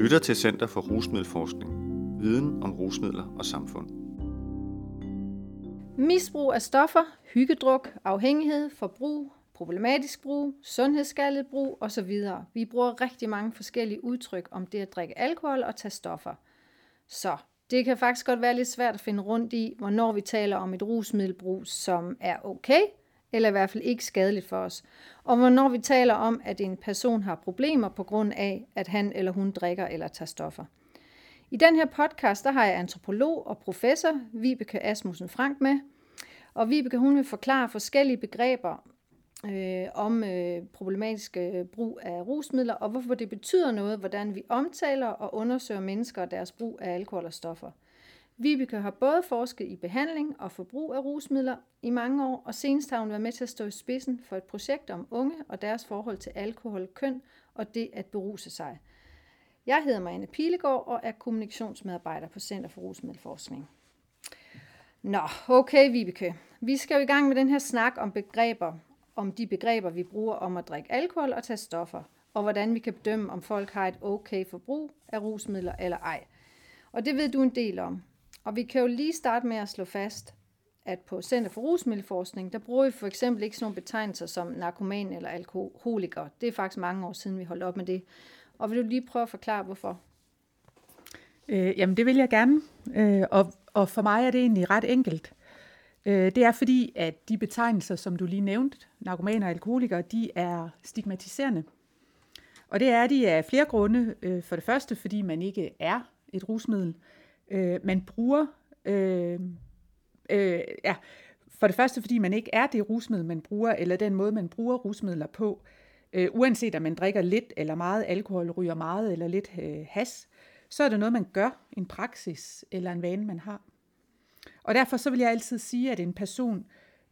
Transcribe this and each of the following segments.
lytter til Center for Rusmiddelforskning. Viden om rusmidler og samfund. Misbrug af stoffer, hyggedruk, afhængighed, forbrug, problematisk brug, sundhedsskadet brug osv. Vi bruger rigtig mange forskellige udtryk om det at drikke alkohol og tage stoffer. Så det kan faktisk godt være lidt svært at finde rundt i, hvornår vi taler om et rusmiddelbrug, som er okay, eller i hvert fald ikke skadeligt for os. Og hvornår vi taler om, at en person har problemer på grund af, at han eller hun drikker eller tager stoffer. I den her podcast, der har jeg antropolog og professor Vibeke Asmussen Frank med. Og Vibeke, hun vil forklare forskellige begreber øh, om øh, problematisk øh, brug af rusmidler, og hvorfor det betyder noget, hvordan vi omtaler og undersøger mennesker og deres brug af alkohol og stoffer. Vibeke har både forsket i behandling og forbrug af rusmidler i mange år, og senest har hun været med til at stå i spidsen for et projekt om unge og deres forhold til alkohol, køn og det at beruse sig. Jeg hedder Marianne Pilegaard og er kommunikationsmedarbejder på Center for Rusmiddelforskning. Nå, okay Vibeke. Vi skal jo i gang med den her snak om begreber, om de begreber, vi bruger om at drikke alkohol og tage stoffer, og hvordan vi kan bedømme, om folk har et okay forbrug af rusmidler eller ej. Og det ved du en del om. Og vi kan jo lige starte med at slå fast, at på Center for Rusmiddelforskning, der bruger vi for eksempel ikke sådan nogle betegnelser som narkoman eller alkoholiker. Det er faktisk mange år siden, vi holdt op med det. Og vil du lige prøve at forklare, hvorfor? Øh, jamen, det vil jeg gerne. Øh, og, og for mig er det egentlig ret enkelt. Øh, det er fordi, at de betegnelser, som du lige nævnte, narkomaner og alkoholikere, de er stigmatiserende. Og det er de af flere grunde. Øh, for det første, fordi man ikke er et rusmiddel. Øh, øh, man bruger, øh, øh, ja, for det første, fordi man ikke er det rusmiddel, man bruger, eller den måde, man bruger rusmidler på. Øh, uanset om man drikker lidt eller meget alkohol, ryger meget eller lidt øh, has, så er det noget, man gør, en praksis eller en vane, man har. Og derfor så vil jeg altid sige, at en person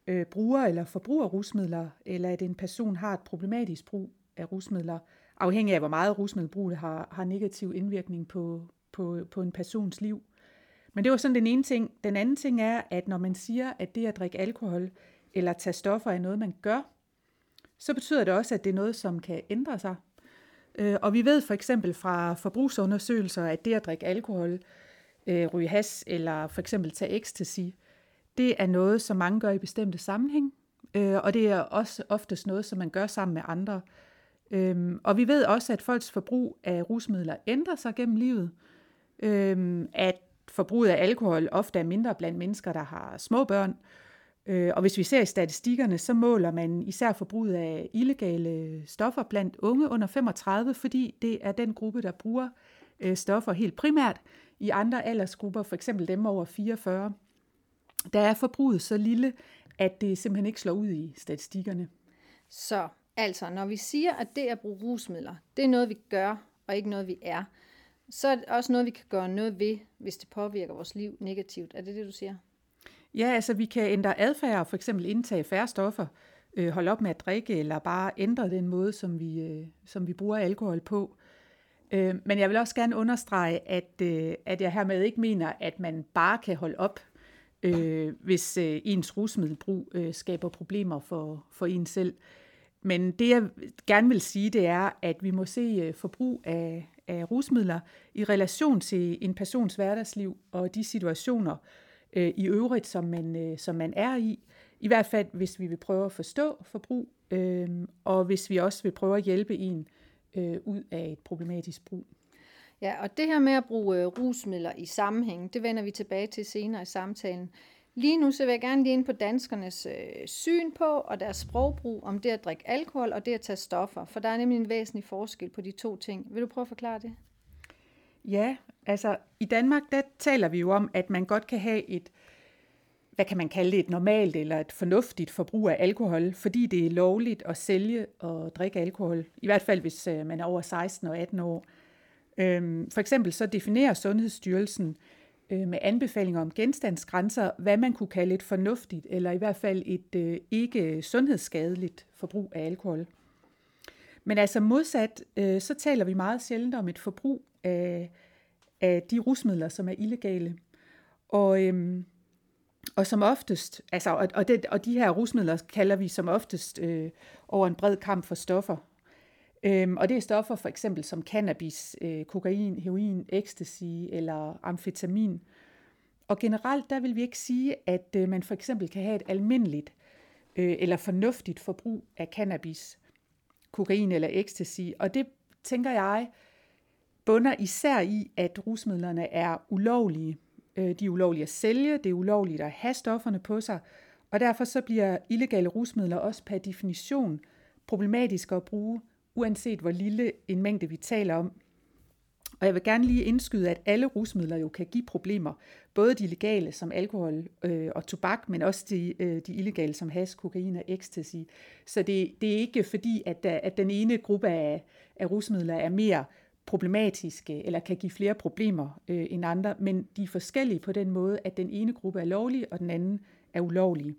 øh, bruger eller forbruger rusmidler, eller at en person har et problematisk brug af rusmidler, afhængig af hvor meget rusmiddelbrug har, har negativ indvirkning på, på, på en persons liv. Men det var sådan den ene ting. Den anden ting er, at når man siger, at det at drikke alkohol eller tage stoffer er noget, man gør, så betyder det også, at det er noget, som kan ændre sig. Øh, og vi ved for eksempel fra forbrugsundersøgelser, at det at drikke alkohol, øh, ryge has eller for eksempel tage ecstasy, det er noget, som mange gør i bestemte sammenhæng, øh, og det er også oftest noget, som man gør sammen med andre. Øhm, og vi ved også, at folks forbrug af rusmidler ændrer sig gennem livet. Øhm, at forbruget af alkohol ofte er mindre blandt mennesker, der har små børn. Øh, og hvis vi ser i statistikkerne, så måler man især forbruget af illegale stoffer blandt unge under 35, fordi det er den gruppe, der bruger øh, stoffer helt primært. I andre aldersgrupper, for eksempel dem over 44, der er forbruget så lille, at det simpelthen ikke slår ud i statistikkerne. Så altså, når vi siger, at det at bruge rusmidler, det er noget, vi gør, og ikke noget, vi er, så er det også noget, vi kan gøre noget ved, hvis det påvirker vores liv negativt. Er det det, du siger? Ja, altså vi kan ændre adfærd, for eksempel indtage færre stoffer, øh, holde op med at drikke, eller bare ændre den måde, som vi, øh, som vi bruger alkohol på. Øh, men jeg vil også gerne understrege, at, øh, at jeg hermed ikke mener, at man bare kan holde op, øh, hvis øh, ens rusmiddelbrug øh, skaber problemer for, for en selv. Men det jeg gerne vil sige, det er, at vi må se øh, forbrug af, af rusmidler i relation til en persons hverdagsliv og de situationer øh, i øvrigt, som man, øh, som man er i. I hvert fald, hvis vi vil prøve at forstå forbrug, øh, og hvis vi også vil prøve at hjælpe en øh, ud af et problematisk brug. Ja, og det her med at bruge øh, rusmidler i sammenhæng, det vender vi tilbage til senere i samtalen. Lige nu så vil jeg gerne lige ind på danskernes øh, syn på og deres sprogbrug om det at drikke alkohol og det at tage stoffer, for der er nemlig en væsentlig forskel på de to ting. Vil du prøve at forklare det? Ja, altså i Danmark der taler vi jo om, at man godt kan have et, hvad kan man kalde det, et normalt eller et fornuftigt forbrug af alkohol, fordi det er lovligt at sælge og drikke alkohol, i hvert fald hvis øh, man er over 16 og 18 år. Øhm, for eksempel så definerer Sundhedsstyrelsen øh, med anbefalinger om genstandsgrænser, hvad man kunne kalde et fornuftigt, eller i hvert fald et øh, ikke sundhedsskadeligt forbrug af alkohol. Men altså modsat, øh, så taler vi meget sjældent om et forbrug af, af de rusmidler, som er illegale. Og, øhm, og som oftest, altså, og, og, det, og de her rusmidler kalder vi som oftest øh, over en bred kamp for stoffer. Øhm, og det er stoffer for eksempel som cannabis, øh, kokain, heroin, ecstasy eller amfetamin. Og generelt der vil vi ikke sige, at øh, man for eksempel kan have et almindeligt øh, eller fornuftigt forbrug af cannabis, kokain eller ecstasy. Og det tænker jeg bunder især i, at rusmidlerne er ulovlige. Øh, de er ulovlige at sælge, det er ulovligt at have stofferne på sig, og derfor så bliver illegale rusmidler også per definition problematiske at bruge, uanset hvor lille en mængde vi taler om. Og jeg vil gerne lige indskyde, at alle rusmidler jo kan give problemer. Både de legale som alkohol øh, og tobak, men også de, øh, de illegale som has, kokain og ecstasy. Så det, det er ikke fordi, at, der, at den ene gruppe af, af rusmidler er mere problematiske eller kan give flere problemer øh, end andre, men de er forskellige på den måde, at den ene gruppe er lovlig, og den anden er ulovlig.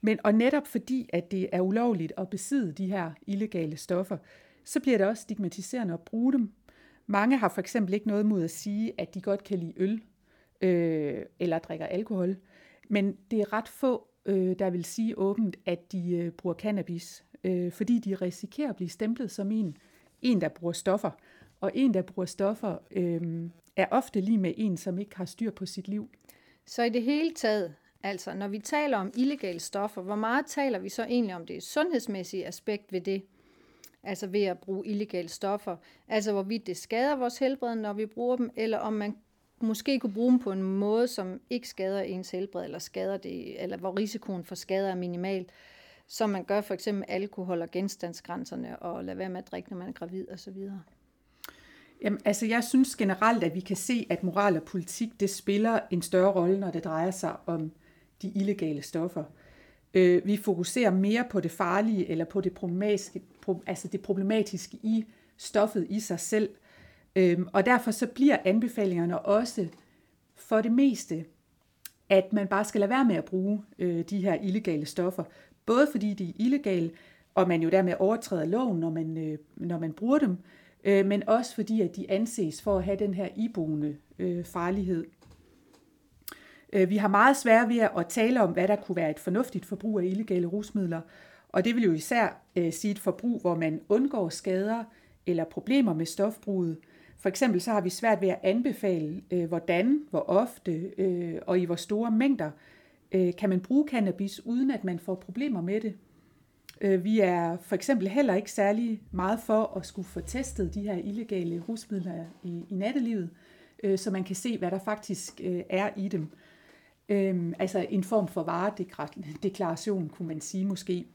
Men og netop fordi, at det er ulovligt at besidde de her illegale stoffer, så bliver det også stigmatiserende at bruge dem. Mange har for eksempel ikke noget mod at sige, at de godt kan lide øl øh, eller drikker alkohol, men det er ret få, øh, der vil sige åbent, at de øh, bruger cannabis, øh, fordi de risikerer at blive stemplet som en, en, der bruger stoffer. Og en, der bruger stoffer, øh, er ofte lige med en, som ikke har styr på sit liv. Så i det hele taget, altså når vi taler om illegale stoffer, hvor meget taler vi så egentlig om det sundhedsmæssige aspekt ved det? Altså ved at bruge illegale stoffer. Altså hvorvidt det skader vores helbred, når vi bruger dem, eller om man måske kunne bruge dem på en måde, som ikke skader ens helbred, eller skader det, eller hvor risikoen for skader er minimal, som man gør for eksempel alkohol og genstandsgrænserne, og lade være med at drikke, når man er gravid osv. Jamen, altså jeg synes generelt, at vi kan se, at moral og politik, det spiller en større rolle, når det drejer sig om de illegale stoffer. Øh, vi fokuserer mere på det farlige, eller på det problematiske, altså det problematiske i stoffet i sig selv. Øh, og derfor så bliver anbefalingerne også for det meste, at man bare skal lade være med at bruge øh, de her illegale stoffer. Både fordi de er illegale, og man jo dermed overtræder loven, når man, øh, når man bruger dem, øh, men også fordi, at de anses for at have den her iboende øh, farlighed. Øh, vi har meget svært ved at tale om, hvad der kunne være et fornuftigt forbrug af illegale rusmidler, og det vil jo især øh, sige et forbrug, hvor man undgår skader eller problemer med stofbruget. For eksempel så har vi svært ved at anbefale, øh, hvordan, hvor ofte og i hvor store mængder kan man bruge cannabis, uden at man får problemer med det. Vi er for eksempel heller ikke særlig meget for at skulle få testet de her illegale rusmidler i, i nattelivet, så man kan se, hvad der faktisk er i dem. Øhm, altså en form for varedeklaration, kunne man sige måske.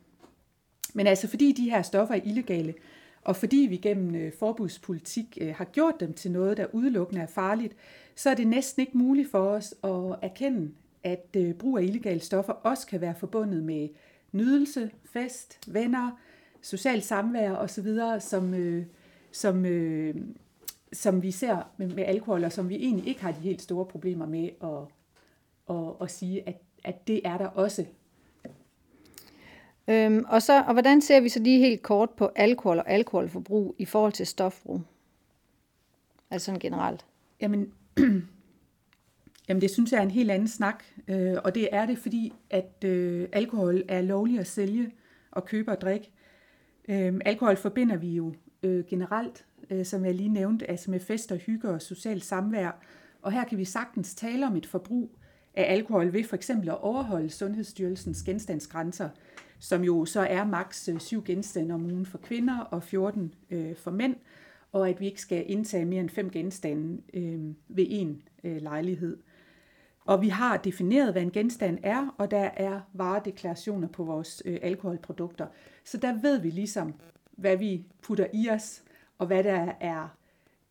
Men altså fordi de her stoffer er illegale, og fordi vi gennem øh, forbudspolitik øh, har gjort dem til noget, der udelukkende er farligt, så er det næsten ikke muligt for os at erkende, at øh, brug af illegale stoffer også kan være forbundet med nydelse, fest, venner, socialt samvær osv., som, øh, som, øh, som vi ser med, med alkohol, og som vi egentlig ikke har de helt store problemer med at, at, at sige, at, at det er der også. Øhm, og, så, og hvordan ser vi så lige helt kort på alkohol og alkoholforbrug i forhold til stofbrug? Altså sådan generelt. Jamen, Jamen det synes jeg er en helt anden snak, øh, og det er det, fordi at øh, alkohol er lovligt at sælge og købe og drikke. Øh, alkohol forbinder vi jo øh, generelt, øh, som jeg lige nævnte, altså med fest og hygge og socialt samvær. Og her kan vi sagtens tale om et forbrug af alkohol ved for eksempel at overholde Sundhedsstyrelsens genstandsgrænser, som jo så er maks 7 genstande om ugen for kvinder og 14 øh, for mænd, og at vi ikke skal indtage mere end fem genstande øh, ved en øh, lejlighed. Og vi har defineret, hvad en genstand er, og der er varedeklarationer på vores øh, alkoholprodukter. Så der ved vi ligesom, hvad vi putter i os, og hvad der er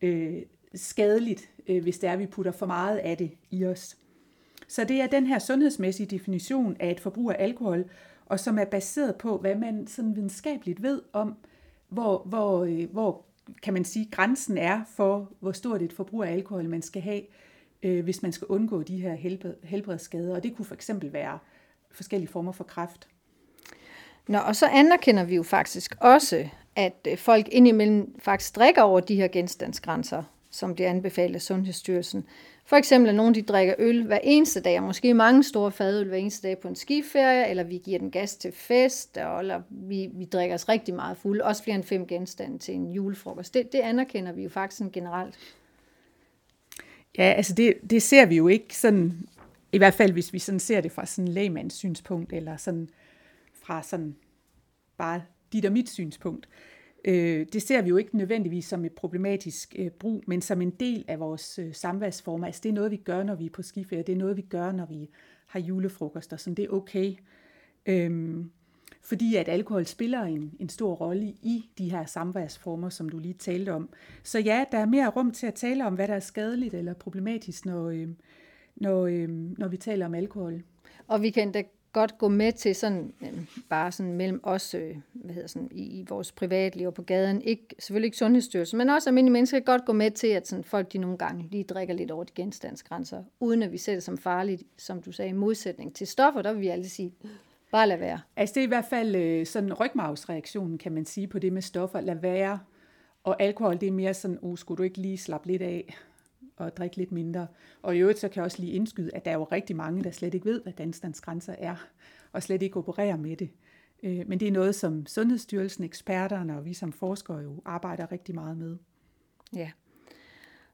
øh, skadeligt, øh, hvis det er, at vi putter for meget af det i os. Så det er den her sundhedsmæssige definition af et forbrug af alkohol, og som er baseret på, hvad man sådan videnskabeligt ved om, hvor, hvor, øh, hvor kan man sige, grænsen er for, hvor stort et forbrug af alkohol man skal have øh, hvis man skal undgå de her helbred, helbredsskader. Og det kunne for eksempel være forskellige former for kræft. Nå, og så anerkender vi jo faktisk også, at øh, folk indimellem faktisk drikker over de her genstandsgrænser. som det anbefaler Sundhedsstyrelsen. For eksempel, at nogen de drikker øl hver eneste dag, og måske mange store fadøl hver eneste dag på en skiferie, eller vi giver den gas til fest, eller vi, vi drikker os rigtig meget fuld, også flere end fem genstande til en julefrokost. Det, det anerkender vi jo faktisk generelt. Ja, altså det, det ser vi jo ikke sådan, i hvert fald hvis vi sådan ser det fra sådan en lægmands synspunkt, eller sådan fra sådan bare dit og mit synspunkt. Øh, det ser vi jo ikke nødvendigvis som et problematisk øh, brug, men som en del af vores øh, samværsformer. Altså det er noget, vi gør, når vi er på skiferie. Det er noget, vi gør, når vi har julefrokoster. Så det er okay. Øhm, fordi at alkohol spiller en, en stor rolle i de her samværsformer, som du lige talte om. Så ja, der er mere rum til at tale om, hvad der er skadeligt eller problematisk, når, øh, når, øh, når vi taler om alkohol. Og vi kan da godt gå med til sådan, øh, bare sådan mellem os, øh, hvad hedder sådan, i, i vores privatliv og på gaden, ikke, selvfølgelig ikke sundhedsstyrelsen, men også almindelige mennesker kan godt gå med til, at sådan, folk de nogle gange lige drikker lidt over de genstandsgrænser, uden at vi ser det som farligt, som du sagde, i modsætning til stoffer, der vil vi altid sige, bare lad være. Altså det er i hvert fald øh, sådan rygmavsreaktionen, kan man sige, på det med stoffer, lad være, og alkohol, det er mere sådan, uh, skulle du ikke lige slappe lidt af? Og drikke lidt mindre. Og i øvrigt så kan jeg også lige indskyde, at der er jo rigtig mange, der slet ikke ved, hvad dansstandsgrænser er, og slet ikke opererer med det. Øh, men det er noget, som Sundhedsstyrelsen, eksperterne og vi som forskere jo arbejder rigtig meget med. Ja.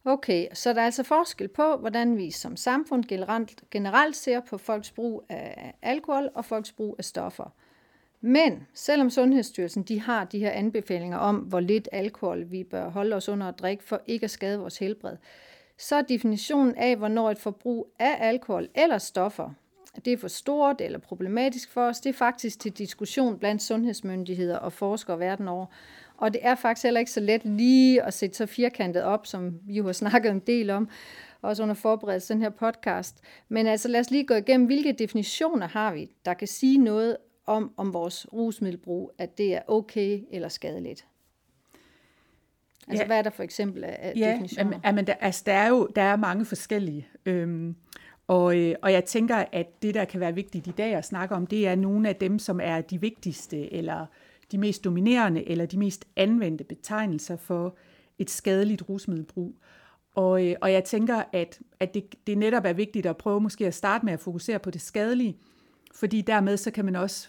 Okay, så der er altså forskel på, hvordan vi som samfund generelt, generelt ser på folks brug af alkohol og folks brug af stoffer. Men selvom Sundhedsstyrelsen de har de her anbefalinger om, hvor lidt alkohol vi bør holde os under at drikke for ikke at skade vores helbred, så er definitionen af, hvornår et forbrug af alkohol eller stoffer, det er for stort eller problematisk for os, det er faktisk til diskussion blandt sundhedsmyndigheder og forskere verden over. Og det er faktisk heller ikke så let lige at sætte så firkantet op, som vi jo har snakket en del om, også under forberedelsen den her podcast. Men altså lad os lige gå igennem, hvilke definitioner har vi, der kan sige noget om, om vores rusmiddelbrug, at det er okay eller skadeligt. Altså, ja. hvad er der for eksempel af ja, definitioner? Ja, men der, altså, der er jo der er mange forskellige. Øhm, og, øh, og jeg tænker, at det, der kan være vigtigt i dag at snakke om, det er nogle af dem, som er de vigtigste, eller de mest dominerende, eller de mest anvendte betegnelser for et skadeligt rusmiddelbrug. Og, øh, og jeg tænker, at, at det, det netop er vigtigt at prøve måske at starte med at fokusere på det skadelige, fordi dermed så kan man også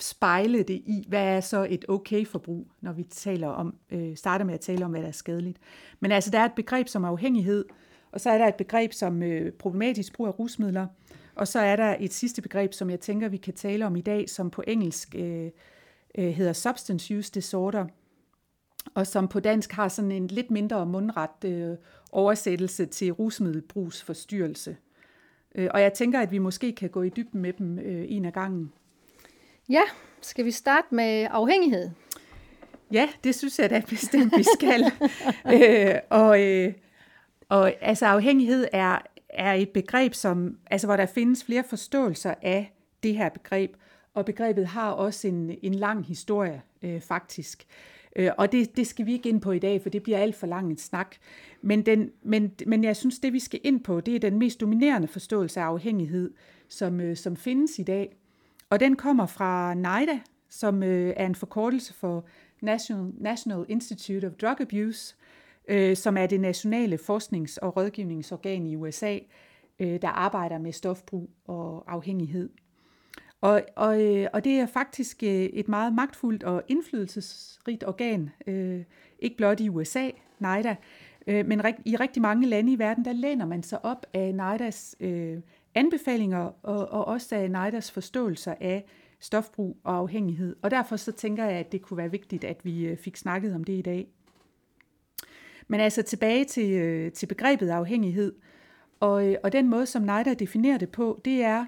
spejle det i, hvad er så et okay forbrug, når vi taler om, øh, starter med at tale om, hvad der er skadeligt. Men altså, der er et begreb som afhængighed, og så er der et begreb som øh, problematisk brug af rusmidler, og så er der et sidste begreb, som jeg tænker, vi kan tale om i dag, som på engelsk øh, øh, hedder substance use disorder, og som på dansk har sådan en lidt mindre mundret øh, oversættelse til rusmiddelbrugsforstyrrelse. Øh, og jeg tænker, at vi måske kan gå i dybden med dem øh, en af gangen. Ja, skal vi starte med afhængighed? Ja, det synes jeg da bestemt, vi skal. øh, og, øh, og altså afhængighed er, er et begreb, som, altså, hvor der findes flere forståelser af det her begreb, og begrebet har også en, en lang historie, øh, faktisk. Øh, og det, det skal vi ikke ind på i dag, for det bliver alt for lang en snak. Men, den, men, men jeg synes, det vi skal ind på, det er den mest dominerende forståelse af afhængighed, som, øh, som findes i dag. Og den kommer fra NIDA, som øh, er en forkortelse for National, National Institute of Drug Abuse, øh, som er det nationale forsknings- og rådgivningsorgan i USA, øh, der arbejder med stofbrug og afhængighed. Og, og, øh, og det er faktisk øh, et meget magtfuldt og indflydelsesrigt organ, øh, ikke blot i USA, NIDA, øh, men i rigtig mange lande i verden, der læner man sig op af NIDAs øh, anbefalinger og, og også af NIDAs forståelser af stofbrug og afhængighed. Og derfor så tænker jeg, at det kunne være vigtigt, at vi øh, fik snakket om det i dag. Men altså tilbage til, øh, til begrebet afhængighed. Og, øh, og den måde, som NIDA definerer det på, det er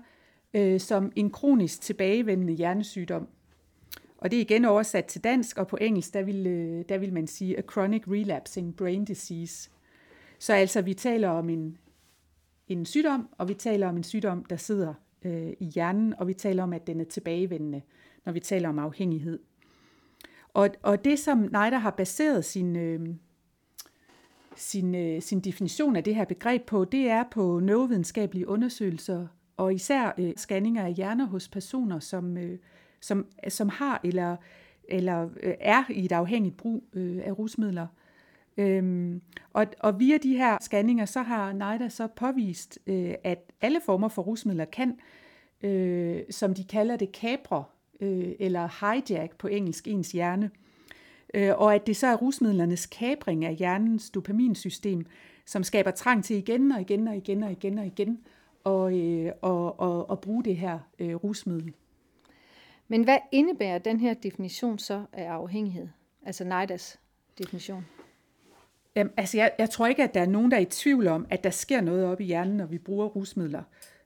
øh, som en kronisk tilbagevendende hjernesygdom. Og det er igen oversat til dansk, og på engelsk, der vil, der vil man sige a chronic relapsing brain disease. Så altså, vi taler om en, en sygdom, og vi taler om en sygdom, der sidder øh, i hjernen, og vi taler om, at den er tilbagevendende, når vi taler om afhængighed. Og, og det, som Neider har baseret sin, øh, sin, øh, sin definition af det her begreb på, det er på neurovidenskabelige undersøgelser, og især øh, scanninger af hjerner hos personer, som, øh, som, som har eller, eller øh, er i et afhængigt brug øh, af rusmidler. Øhm, og, og via de her scanninger, så har NIDA så påvist, øh, at alle former for rusmidler kan, øh, som de kalder det, kapre øh, eller hijack på engelsk, ens hjerne. Øh, og at det så er rusmidlernes kapring af hjernens dopaminsystem, som skaber trang til igen og igen og igen og igen og igen og, øh, og, og, og bruge det her øh, rusmiddel. Men hvad indebærer den her definition så af afhængighed? Altså NIDAs definition? Jamen, altså jeg, jeg tror ikke, at der er nogen, der er i tvivl om, at der sker noget op i hjernen, når vi bruger rusmidler.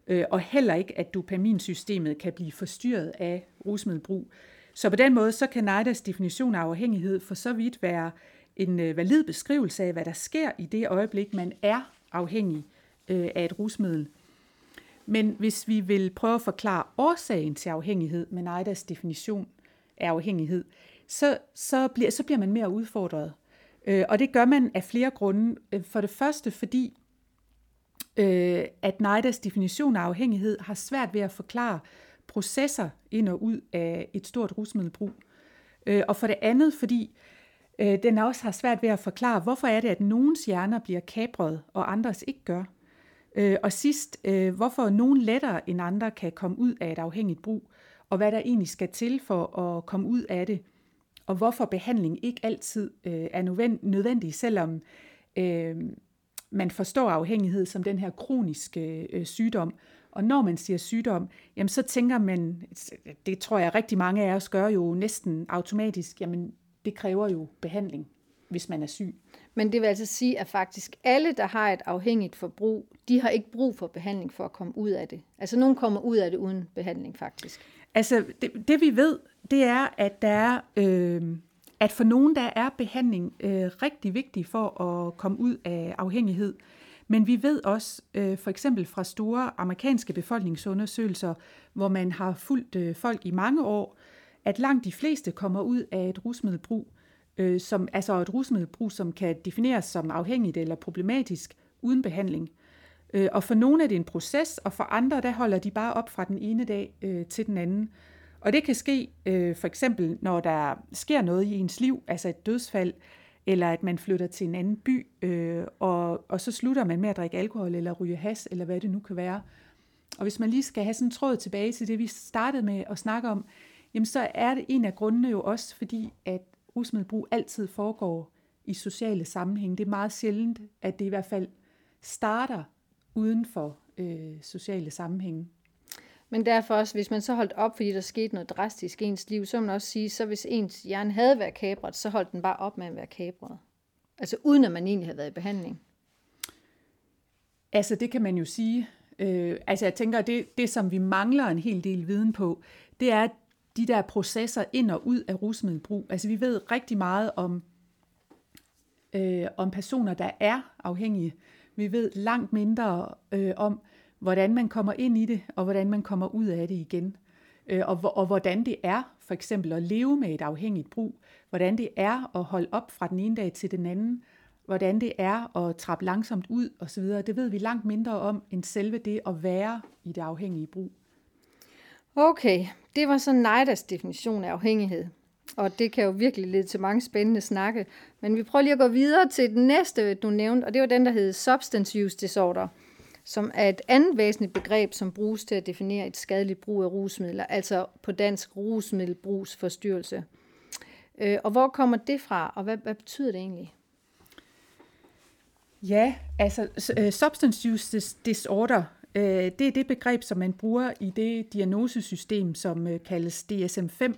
Øh, og heller ikke, at dopaminsystemet kan blive forstyrret af rusmiddelbrug. Så på den måde, så kan NIDAs definition af afhængighed for så vidt være en øh, valid beskrivelse af, hvad der sker i det øjeblik, man er afhængig øh, af et rusmiddel. Men hvis vi vil prøve at forklare årsagen til afhængighed med NIDAs definition af afhængighed, så, så, bliver, så bliver man mere udfordret. Øh, og det gør man af flere grunde. Øh, for det første, fordi øh, at NIDAs definition af afhængighed har svært ved at forklare processer ind og ud af et stort rusmiddelbrug. Øh, og for det andet, fordi øh, den også har svært ved at forklare, hvorfor er det, at nogens hjerner bliver kapret, og andres ikke gør. Øh, og sidst, øh, hvorfor nogen lettere end andre kan komme ud af et afhængigt brug, og hvad der egentlig skal til for at komme ud af det, og hvorfor behandling ikke altid øh, er nødvendig, selvom øh, man forstår afhængighed som den her kroniske øh, sygdom. Og når man siger sygdom, jamen så tænker man, det tror jeg rigtig mange af os gør jo næsten automatisk, jamen det kræver jo behandling, hvis man er syg. Men det vil altså sige, at faktisk alle, der har et afhængigt forbrug, de har ikke brug for behandling for at komme ud af det. Altså nogen kommer ud af det uden behandling faktisk. Altså det, det vi ved, det er, at der er, øh, at for nogen der er behandling øh, rigtig vigtig for at komme ud af afhængighed. Men vi ved også, øh, for eksempel fra store amerikanske befolkningsundersøgelser, hvor man har fulgt øh, folk i mange år, at langt de fleste kommer ud af et rusmiddelbrug, øh, som, altså et rusmiddelbrug, som kan defineres som afhængigt eller problematisk uden behandling. Øh, og for nogle er det en proces, og for andre der holder de bare op fra den ene dag øh, til den anden. Og det kan ske øh, for eksempel, når der sker noget i ens liv, altså et dødsfald, eller at man flytter til en anden by, øh, og, og så slutter man med at drikke alkohol eller ryge has, eller hvad det nu kan være. Og hvis man lige skal have sådan en tråd tilbage til det, vi startede med at snakke om, jamen så er det en af grundene jo også, fordi at rusmiddelbrug altid foregår i sociale sammenhæng. Det er meget sjældent, at det i hvert fald starter uden for øh, sociale sammenhænge. Men derfor også, hvis man så holdt op, fordi der skete noget drastisk i ens liv, så må man også sige, så hvis ens hjerne havde været kabret, så holdt den bare op med at være kabret. Altså uden at man egentlig havde været i behandling. Altså det kan man jo sige. Øh, altså jeg tænker, det, det som vi mangler en hel del viden på, det er de der processer ind og ud af rusmiddelbrug. Altså vi ved rigtig meget om, øh, om personer, der er afhængige. Vi ved langt mindre øh, om, hvordan man kommer ind i det, og hvordan man kommer ud af det igen. Øh, og, og hvordan det er for eksempel at leve med et afhængigt brug. Hvordan det er at holde op fra den ene dag til den anden. Hvordan det er at trappe langsomt ud osv. Det ved vi langt mindre om, end selve det at være i det afhængige brug. Okay, det var så NIDAs definition af afhængighed. Og det kan jo virkelig lede til mange spændende snakke. Men vi prøver lige at gå videre til den næste, du nævnte, og det var den, der hed Substance Use Disorder, som er et andet væsentligt begreb, som bruges til at definere et skadeligt brug af rusmidler, altså på dansk rusmiddelbrugsforstyrrelse. Øh, og hvor kommer det fra, og hvad, hvad betyder det egentlig? Ja, altså øh, substance use disorder, øh, det er det begreb, som man bruger i det diagnosesystem, som øh, kaldes DSM-5,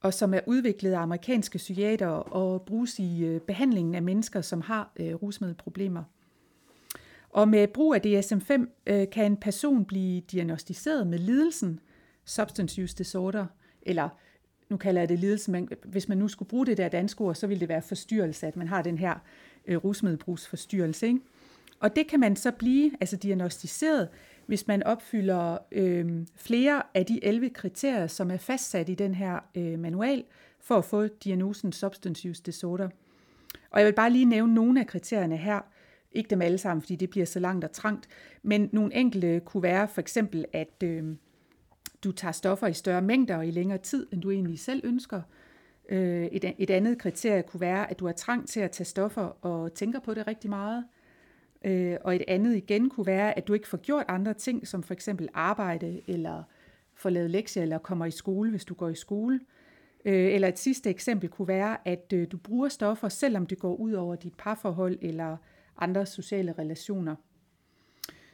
og som er udviklet af amerikanske psykiater og bruges i øh, behandlingen af mennesker, som har øh, rusmiddelproblemer. Og med brug af DSM-5 øh, kan en person blive diagnostiseret med lidelsen substance use disorder, eller nu kalder jeg det lidelse, men hvis man nu skulle bruge det der danske ord, så ville det være forstyrrelse, at man har den her øh, rusmiddelbrugsforstyrrelse. Ikke? Og det kan man så blive altså diagnostiseret hvis man opfylder øh, flere af de 11 kriterier, som er fastsat i den her øh, manual, for at få diagnosen substance use disorder. Og jeg vil bare lige nævne nogle af kriterierne her. Ikke dem alle sammen, fordi det bliver så langt og trangt, men nogle enkelte kunne være for eksempel, at øh, du tager stoffer i større mængder og i længere tid, end du egentlig selv ønsker. Øh, et, et andet kriterie kunne være, at du har trang til at tage stoffer og tænker på det rigtig meget. Øh, Øh, og et andet igen kunne være, at du ikke får gjort andre ting, som for eksempel arbejde, eller får lavet lektier, eller kommer i skole, hvis du går i skole. Øh, eller et sidste eksempel kunne være, at øh, du bruger stoffer, selvom det går ud over dit parforhold eller andre sociale relationer.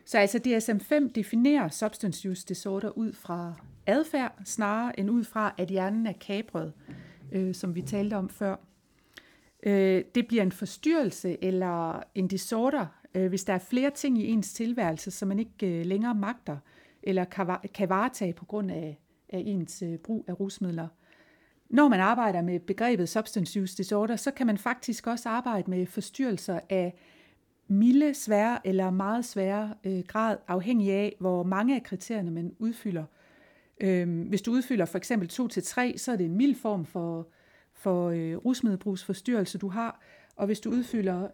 Så altså DSM-5 definerer substance use disorder ud fra adfærd, snarere end ud fra, at hjernen er kabret, øh, som vi talte om før. Øh, det bliver en forstyrrelse eller en disorder, øh, hvis der er flere ting i ens tilværelse, som man ikke øh, længere magter eller kan, kan varetage på grund af, af ens øh, brug af rusmidler. Når man arbejder med begrebet substance use disorder, så kan man faktisk også arbejde med forstyrrelser af milde, svære eller meget svære øh, grad, afhængig af, hvor mange af kriterierne man udfylder. Øhm, hvis du udfylder for eksempel 2-3, så er det en mild form for, for øh, rusmiddelbrugsforstyrrelse, du har. Og hvis du udfylder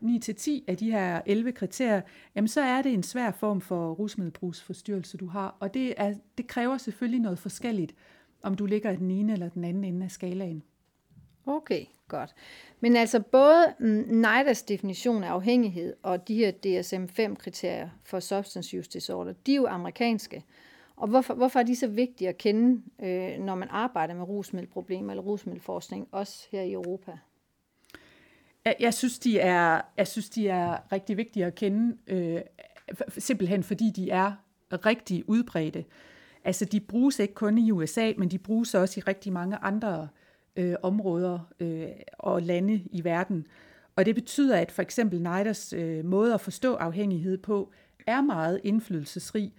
9-10 af de her 11 kriterier, jamen så er det en svær form for rusmiddelbrugsforstyrrelse, du har. Og det, er, det kræver selvfølgelig noget forskelligt, om du ligger i den ene eller den anden ende af skalaen. Okay, godt. Men altså både NIDA's definition af afhængighed og de her DSM-5-kriterier for substance use disorder, de er jo amerikanske. Og hvorfor, hvorfor er de så vigtige at kende, øh, når man arbejder med rusmiddelproblemer eller rusmiddelforskning, også her i Europa? Jeg, jeg, synes, de er, jeg synes, de er rigtig vigtige at kende, øh, simpelthen fordi de er rigtig udbredte. Altså, de bruges ikke kun i USA, men de bruges også i rigtig mange andre øh, områder øh, og lande i verden. Og det betyder, at for eksempel Niders øh, måde at forstå afhængighed på er meget indflydelsesrig,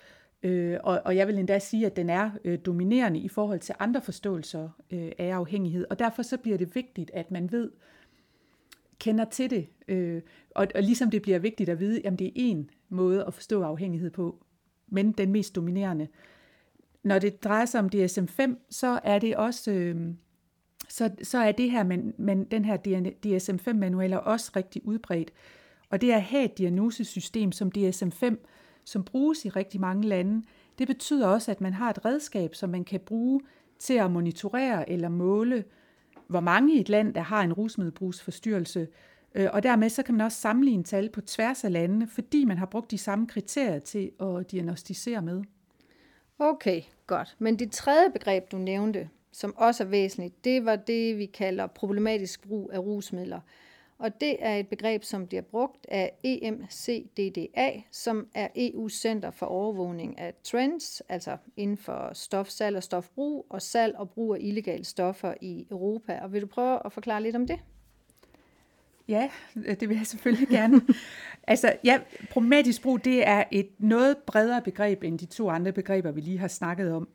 øh, og, og jeg vil endda sige, at den er øh, dominerende i forhold til andre forståelser øh, af afhængighed. Og derfor så bliver det vigtigt, at man ved, kender til det, øh, og, og ligesom det bliver vigtigt at vide, jamen det er en måde at forstå afhængighed på, men den mest dominerende. Når det drejer sig om DSM-5, så er det også... Øh, så, så er det her, men, men den her DSM-5-manual er også rigtig udbredt. Og det at have et diagnosesystem som DSM-5, som bruges i rigtig mange lande, det betyder også, at man har et redskab, som man kan bruge til at monitorere eller måle, hvor mange i et land, der har en rusmiddelbrugsforstyrrelse. Øh, og dermed så kan man også sammenligne tal på tværs af landene, fordi man har brugt de samme kriterier til at diagnostisere med. Okay, godt. Men det tredje begreb, du nævnte, som også er væsentligt, det var det, vi kalder problematisk brug af rusmidler. Og det er et begreb, som bliver brugt af EMCDDA, som er EU's Center for Overvågning af Trends, altså inden for stofsalg og stofbrug, og salg og brug af illegale stoffer i Europa. Og vil du prøve at forklare lidt om det? Ja, det vil jeg selvfølgelig gerne. altså, ja, problematisk brug, det er et noget bredere begreb end de to andre begreber, vi lige har snakket om.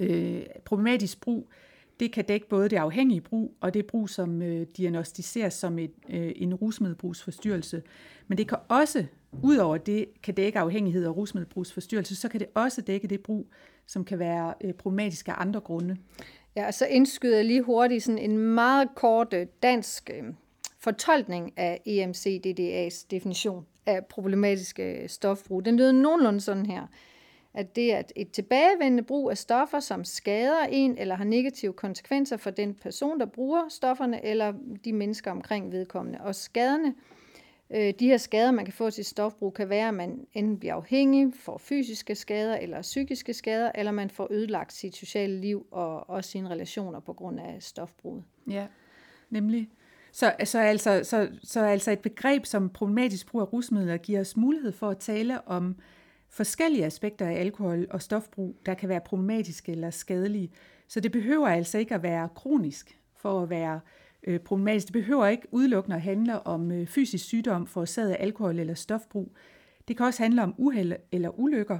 Øh, problematisk brug, det kan dække både det afhængige brug og det brug, som øh, diagnostiseres som et, øh, en rusmiddelbrugsforstyrrelse. Men det kan også, udover det kan dække afhængighed og rusmiddelbrugsforstyrrelse, så kan det også dække det brug, som kan være øh, problematisk af andre grunde. Ja, og så indskyder jeg lige hurtigt sådan en meget kort øh, dansk øh, fortolkning af EMCDDA's definition af problematiske øh, stofbrug. Den lyder nogenlunde sådan her at det er et tilbagevendende brug af stoffer, som skader en eller har negative konsekvenser for den person, der bruger stofferne, eller de mennesker omkring vedkommende. Og skaderne, øh, de her skader, man kan få til stofbrug, kan være, at man enten bliver afhængig, får fysiske skader eller psykiske skader, eller man får ødelagt sit sociale liv og også sine relationer på grund af stofbruget. Ja, nemlig. Så, så, altså, så, så altså et begreb som problematisk brug af rusmidler giver os mulighed for at tale om forskellige aspekter af alkohol og stofbrug, der kan være problematiske eller skadelige. Så det behøver altså ikke at være kronisk for at være øh, problematisk. Det behøver ikke udelukkende at handle om øh, fysisk sygdom forårsaget af alkohol eller stofbrug. Det kan også handle om uheld eller ulykker,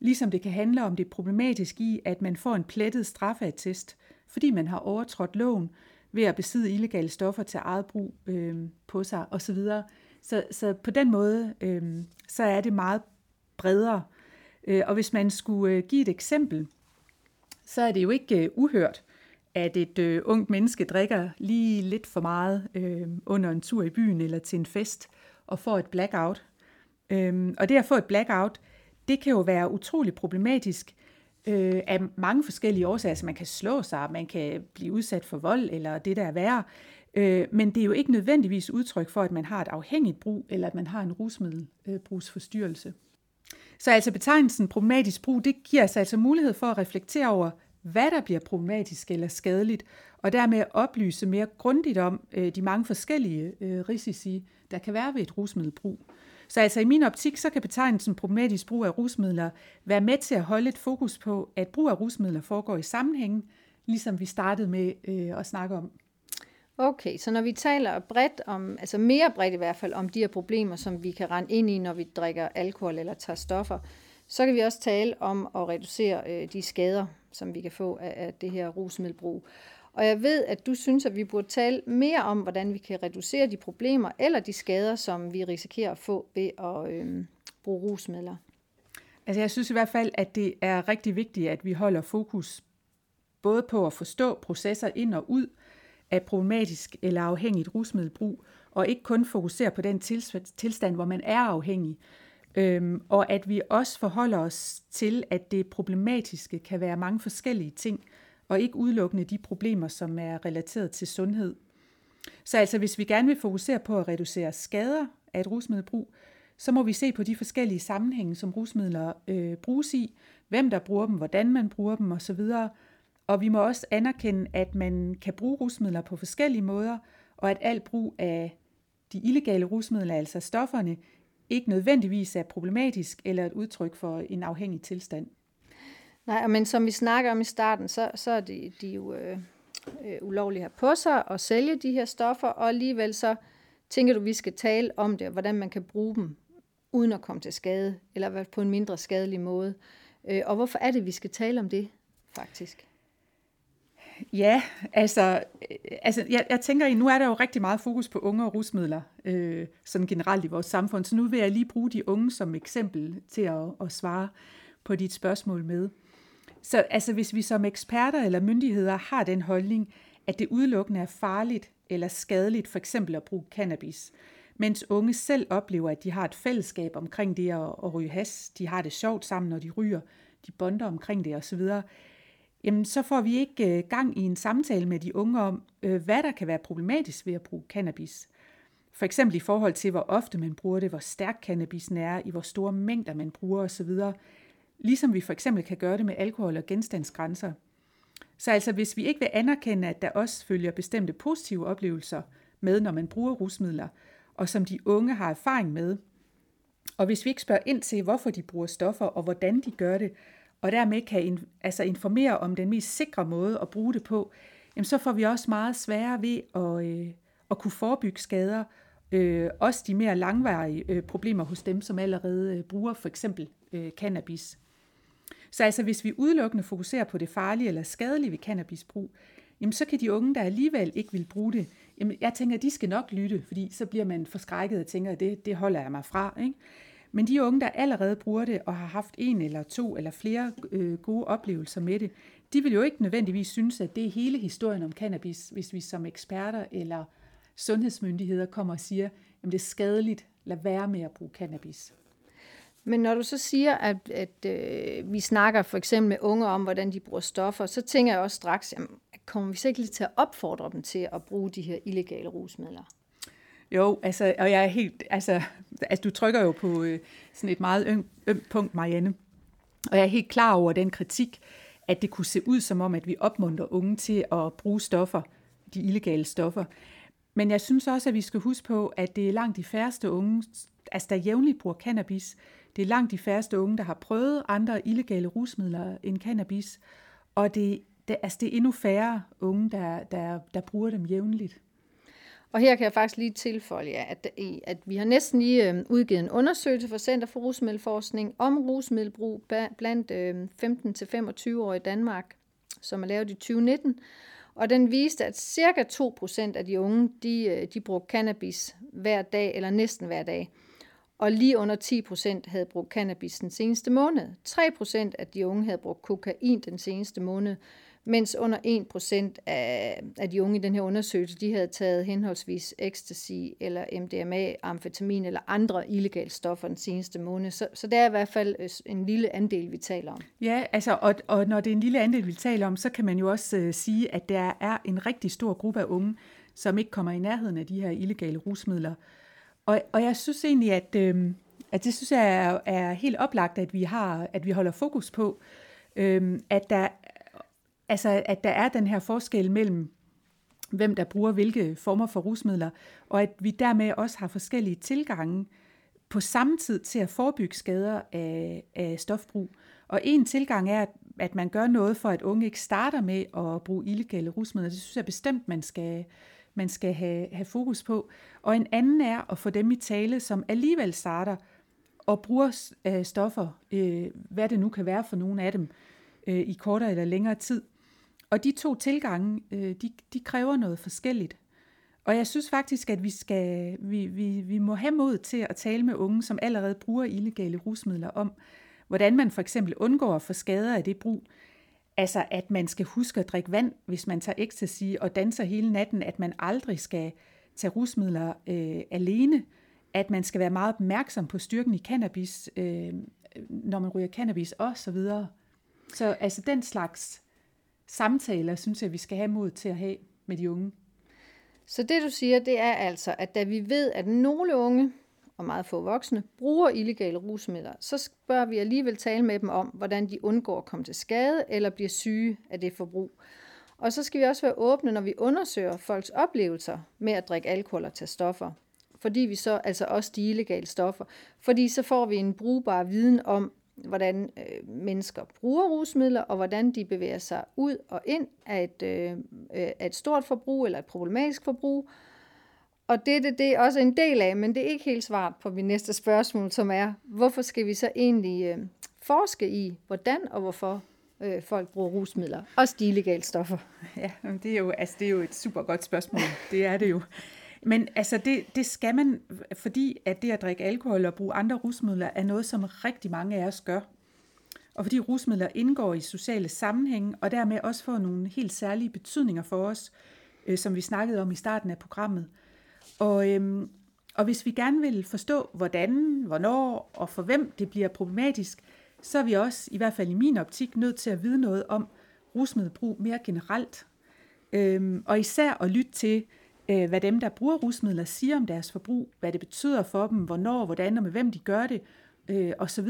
ligesom det kan handle om det problematiske i, at man får en plettet straffeattest, fordi man har overtrådt loven ved at besidde illegale stoffer til eget brug øh, på sig osv. Så, så på den måde, øh, så er det meget bredere. Øh, og hvis man skulle øh, give et eksempel, så er det jo ikke øh, uhørt, at et øh, ungt menneske drikker lige lidt for meget øh, under en tur i byen eller til en fest og får et blackout. Øh, og det at få et blackout, det kan jo være utrolig problematisk, øh, af mange forskellige årsager. Altså man kan slå sig, man kan blive udsat for vold, eller det der er værre. Øh, men det er jo ikke nødvendigvis udtryk for, at man har et afhængigt brug, eller at man har en rusmiddelbrugsforstyrrelse. Så altså betegnelsen problematisk brug, det giver os altså mulighed for at reflektere over, hvad der bliver problematisk eller skadeligt, og dermed oplyse mere grundigt om øh, de mange forskellige øh, risici, der kan være ved et rusmiddelbrug. Så altså i min optik, så kan betegnelsen problematisk brug af rusmidler være med til at holde et fokus på, at brug af rusmidler foregår i sammenhæng, ligesom vi startede med øh, at snakke om. Okay, så når vi taler bredt om, altså mere bredt i hvert fald, om de her problemer, som vi kan rende ind i, når vi drikker alkohol eller tager stoffer, så kan vi også tale om at reducere øh, de skader, som vi kan få af, af det her rusmiddelbrug. Og jeg ved, at du synes, at vi burde tale mere om, hvordan vi kan reducere de problemer eller de skader, som vi risikerer at få ved at øh, bruge rusmidler. Altså jeg synes i hvert fald, at det er rigtig vigtigt, at vi holder fokus både på at forstå processer ind og ud af problematisk eller afhængigt rusmiddelbrug, og ikke kun fokusere på den tilstand, hvor man er afhængig. Øhm, og at vi også forholder os til, at det problematiske kan være mange forskellige ting, og ikke udelukkende de problemer, som er relateret til sundhed. Så altså, hvis vi gerne vil fokusere på at reducere skader af et rusmiddelbrug, så må vi se på de forskellige sammenhænge, som rusmidler øh, bruges i, hvem der bruger dem, hvordan man bruger dem osv., og vi må også anerkende, at man kan bruge rusmidler på forskellige måder, og at al brug af de illegale rusmidler, altså stofferne, ikke nødvendigvis er problematisk eller et udtryk for en afhængig tilstand. Nej, men som vi snakker om i starten, så, så er de, de jo øh, øh, ulovlige her på sig at sælge de her stoffer, og alligevel så tænker du, vi skal tale om det, og hvordan man kan bruge dem uden at komme til skade, eller på en mindre skadelig måde. Øh, og hvorfor er det, vi skal tale om det, faktisk? Ja, altså, øh, altså jeg, jeg tænker, nu er der jo rigtig meget fokus på unge og rusmidler, øh, sådan generelt i vores samfund, så nu vil jeg lige bruge de unge som eksempel til at, at svare på dit spørgsmål med. Så altså, hvis vi som eksperter eller myndigheder har den holdning, at det udelukkende er farligt eller skadeligt for eksempel at bruge cannabis, mens unge selv oplever, at de har et fællesskab omkring det at, at ryge has, de har det sjovt sammen, når de ryger, de bonder omkring det osv., jamen så får vi ikke øh, gang i en samtale med de unge om, øh, hvad der kan være problematisk ved at bruge cannabis. For eksempel i forhold til, hvor ofte man bruger det, hvor stærk cannabisen er, i hvor store mængder man bruger osv., ligesom vi for eksempel kan gøre det med alkohol og genstandsgrænser. Så altså hvis vi ikke vil anerkende, at der også følger bestemte positive oplevelser med, når man bruger rusmidler, og som de unge har erfaring med, og hvis vi ikke spørger ind til, hvorfor de bruger stoffer og hvordan de gør det, og dermed kan in, altså informere om den mest sikre måde at bruge det på, jamen så får vi også meget sværere ved at, øh, at kunne forebygge skader, øh, også de mere langvarige øh, problemer hos dem, som allerede øh, bruger for eksempel øh, cannabis. Så altså hvis vi udelukkende fokuserer på det farlige eller skadelige ved cannabisbrug, jamen så kan de unge, der alligevel ikke vil bruge det, jamen jeg tænker, de skal nok lytte, fordi så bliver man forskrækket og tænker, det, det holder jeg mig fra. Ikke? Men de unge, der allerede bruger det og har haft en eller to eller flere øh, gode oplevelser med det, de vil jo ikke nødvendigvis synes, at det er hele historien om cannabis, hvis vi som eksperter eller sundhedsmyndigheder kommer og siger, at det er skadeligt, lad være med at bruge cannabis. Men når du så siger, at, at øh, vi snakker for eksempel med unge om, hvordan de bruger stoffer, så tænker jeg også straks, jamen, kommer vi så ikke lige til at opfordre dem til at bruge de her illegale rusmidler? Jo, altså, og jeg er helt, altså, altså du trykker jo på øh, sådan et meget ømt øm punkt, Marianne. Og jeg er helt klar over den kritik, at det kunne se ud som om, at vi opmuntrer unge til at bruge stoffer, de illegale stoffer. Men jeg synes også, at vi skal huske på, at det er langt de færreste unge, altså der jævnligt bruger cannabis. Det er langt de færreste unge, der har prøvet andre illegale rusmidler end cannabis. Og det, det, altså det er endnu færre unge, der, der, der bruger dem jævnligt. Og her kan jeg faktisk lige tilføje, at, at vi har næsten lige øh, udgivet en undersøgelse fra Center for Rusmiddelforskning om rusmiddelbrug blandt øhm, 15-25-årige i Danmark, som er lavet i 2019. Og den viste, at cirka 2% af de unge, de, øh, de brugte cannabis hver dag, eller næsten hver dag. Og lige under 10% havde brugt cannabis den seneste måned. 3% af de unge havde brugt kokain den seneste måned mens under 1% af, af de unge i den her undersøgelse, de havde taget henholdsvis ecstasy eller MDMA, amfetamin eller andre illegale stoffer den seneste måned. Så, så det er i hvert fald øh, en lille andel, vi taler om. Ja, altså, og, og når det er en lille andel, vi taler om, så kan man jo også øh, sige, at der er en rigtig stor gruppe af unge, som ikke kommer i nærheden af de her illegale rusmidler. Og, og jeg synes egentlig, at, øh, at det synes jeg er, er helt oplagt, at vi har, at vi holder fokus på, øh, at der Altså, at der er den her forskel mellem, hvem der bruger hvilke former for rusmidler, og at vi dermed også har forskellige tilgange på samme tid til at forebygge skader af, af stofbrug. Og en tilgang er, at man gør noget for, at unge ikke starter med at bruge illegale rusmidler. Det synes jeg bestemt, man skal, man skal have, have fokus på. Og en anden er at få dem i tale, som alligevel starter og bruger øh, stoffer, øh, hvad det nu kan være for nogle af dem, øh, i kortere eller længere tid. Og de to tilgange, øh, de, de kræver noget forskelligt. Og jeg synes faktisk, at vi, skal, vi, vi, vi må have mod til at tale med unge, som allerede bruger illegale rusmidler om, hvordan man for eksempel undgår at få skader af det brug. Altså, at man skal huske at drikke vand, hvis man tager ecstasy og danser hele natten, at man aldrig skal tage rusmidler øh, alene, at man skal være meget opmærksom på styrken i cannabis, øh, når man ryger cannabis og så videre. Så altså den slags samtaler, synes jeg, vi skal have mod til at have med de unge. Så det du siger, det er altså, at da vi ved, at nogle unge og meget få voksne bruger illegale rusmidler, så bør vi alligevel tale med dem om, hvordan de undgår at komme til skade eller bliver syge af det forbrug. Og så skal vi også være åbne, når vi undersøger folks oplevelser med at drikke alkohol og tage stoffer. Fordi vi så, altså også de illegale stoffer, fordi så får vi en brugbar viden om, hvordan øh, mennesker bruger rusmidler, og hvordan de bevæger sig ud og ind af et, øh, af et stort forbrug eller et problematisk forbrug. Og det, det, det er også en del af, men det er ikke helt svaret på min næste spørgsmål, som er, hvorfor skal vi så egentlig øh, forske i, hvordan og hvorfor øh, folk bruger rusmidler, også de illegale stoffer? Ja, det er, jo, altså, det er jo et super godt spørgsmål. Det er det jo. Men altså, det, det skal man, fordi at det at drikke alkohol og bruge andre rusmidler er noget, som rigtig mange af os gør. Og fordi rusmidler indgår i sociale sammenhænge, og dermed også får nogle helt særlige betydninger for os, øh, som vi snakkede om i starten af programmet. Og, øhm, og hvis vi gerne vil forstå, hvordan, hvornår og for hvem det bliver problematisk, så er vi også, i hvert fald i min optik, nødt til at vide noget om rusmiddelbrug mere generelt. Øhm, og især at lytte til, øh, hvad dem, der bruger rusmidler, siger om deres forbrug, hvad det betyder for dem, hvornår, hvordan og med hvem de gør det, øh, osv.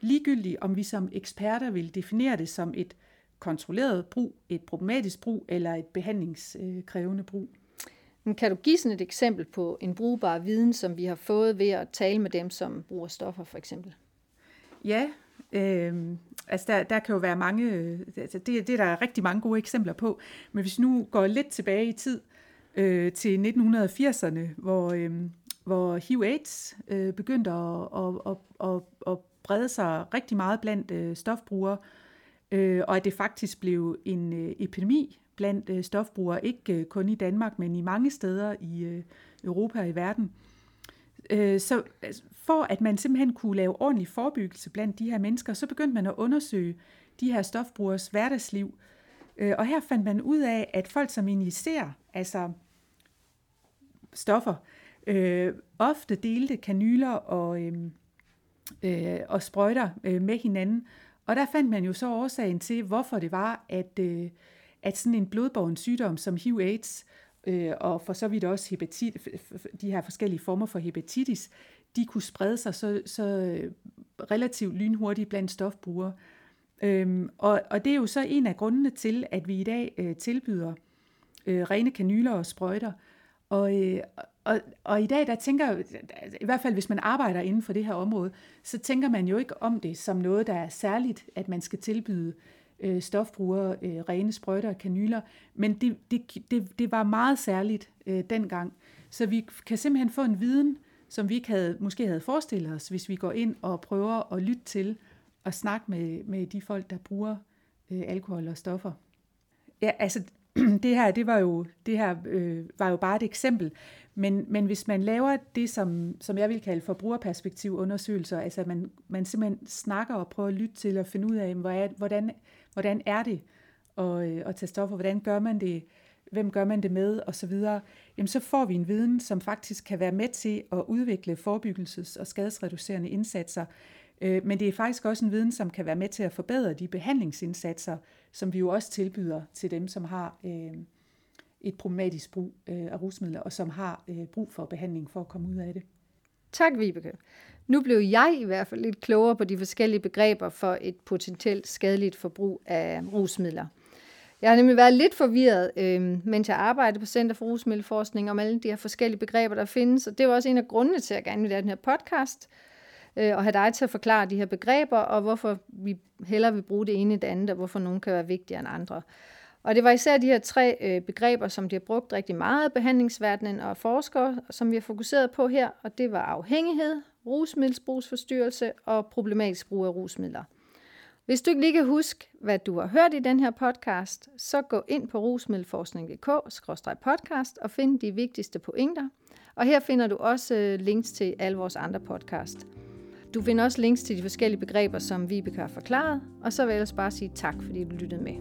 Ligegyldigt om vi som eksperter vil definere det som et kontrolleret brug, et problematisk brug eller et behandlingskrævende brug. Men kan du give sådan et eksempel på en brugbar viden, som vi har fået ved at tale med dem, som bruger stoffer for eksempel? Ja, øh, altså der, der kan jo være mange, altså det, det er der rigtig mange gode eksempler på, men hvis vi nu går lidt tilbage i tid, øh, til 1980'erne, hvor, øh, hvor HIV-AIDS øh, begyndte at, at, at, at, at brede sig rigtig meget blandt øh, stofbrugere, øh, og at det faktisk blev en øh, epidemi blandt øh, stofbrugere, ikke øh, kun i Danmark, men i mange steder i øh, Europa og i verden. Øh, så altså, for at man simpelthen kunne lave ordentlig forebyggelse blandt de her mennesker, så begyndte man at undersøge de her stofbrugers hverdagsliv, Øh, og her fandt man ud af, at folk, som injicerer, altså stoffer, øh, ofte delte kanyler og, øh, øh, og sprøjter øh, med hinanden. Og der fandt man jo så årsagen til, hvorfor det var, at, øh, at sådan en blodborgen sygdom som HIV-AIDS, øh, og for så vidt også hepatit, de her forskellige former for hepatitis, de kunne sprede sig så, så øh, relativt lynhurtigt blandt stofbrugere. Øhm, og, og det er jo så en af grundene til, at vi i dag øh, tilbyder øh, rene kanyler og sprøjter. Og, øh, og, og i dag, der tænker i hvert fald hvis man arbejder inden for det her område, så tænker man jo ikke om det som noget, der er særligt, at man skal tilbyde øh, stofbrugere øh, rene sprøjter og kanyler. Men det, det, det, det var meget særligt øh, dengang. Så vi kan simpelthen få en viden, som vi ikke havde, måske havde forestillet os, hvis vi går ind og prøver at lytte til, og snakke med, med de folk, der bruger øh, alkohol og stoffer. Ja, altså det her, det var jo, det her øh, var jo bare et eksempel, men, men hvis man laver det, som, som jeg vil kalde forbrugerperspektivundersøgelser, altså altså man, man simpelthen snakker og prøver at lytte til og finde ud af, hvordan, hvordan er det at, øh, at tage stoffer. Hvordan gør man det? Hvem gør man det med? Og så videre. Jamen, så får vi en viden, som faktisk kan være med til at udvikle forebyggelses- og skadesreducerende indsatser. Øh, men det er faktisk også en viden, som kan være med til at forbedre de behandlingsindsatser, som vi jo også tilbyder til dem, som har øh, et problematisk brug øh, af rusmidler, og som har øh, brug for behandling for at komme ud af det. Tak, Vibeke. Nu blev jeg i hvert fald lidt klogere på de forskellige begreber for et potentielt skadeligt forbrug af rusmidler. Jeg har nemlig været lidt forvirret, øh, mens jeg arbejdede på Center for Rusmiddelforskning, om alle de her forskellige begreber, der findes. Og det var også en af grundene til, at jeg gerne ville lave den her podcast, øh, og have dig til at forklare de her begreber, og hvorfor vi hellere vil bruge det ene end det andet, og hvorfor nogen kan være vigtigere end andre. Og det var især de her tre øh, begreber, som de har brugt rigtig meget af behandlingsverdenen og forskere, som vi har fokuseret på her, og det var afhængighed, rusmiddelsbrugsforstyrrelse og problematisk brug af rusmidler. Hvis du ikke lige kan huske, hvad du har hørt i den her podcast, så gå ind på rusmiddelforskning.dk-podcast og find de vigtigste pointer. Og her finder du også øh, links til alle vores andre podcast. Du finder også links til de forskellige begreber, som Vibeke har forklaret, og så vil jeg ellers bare sige tak, fordi du lyttede med.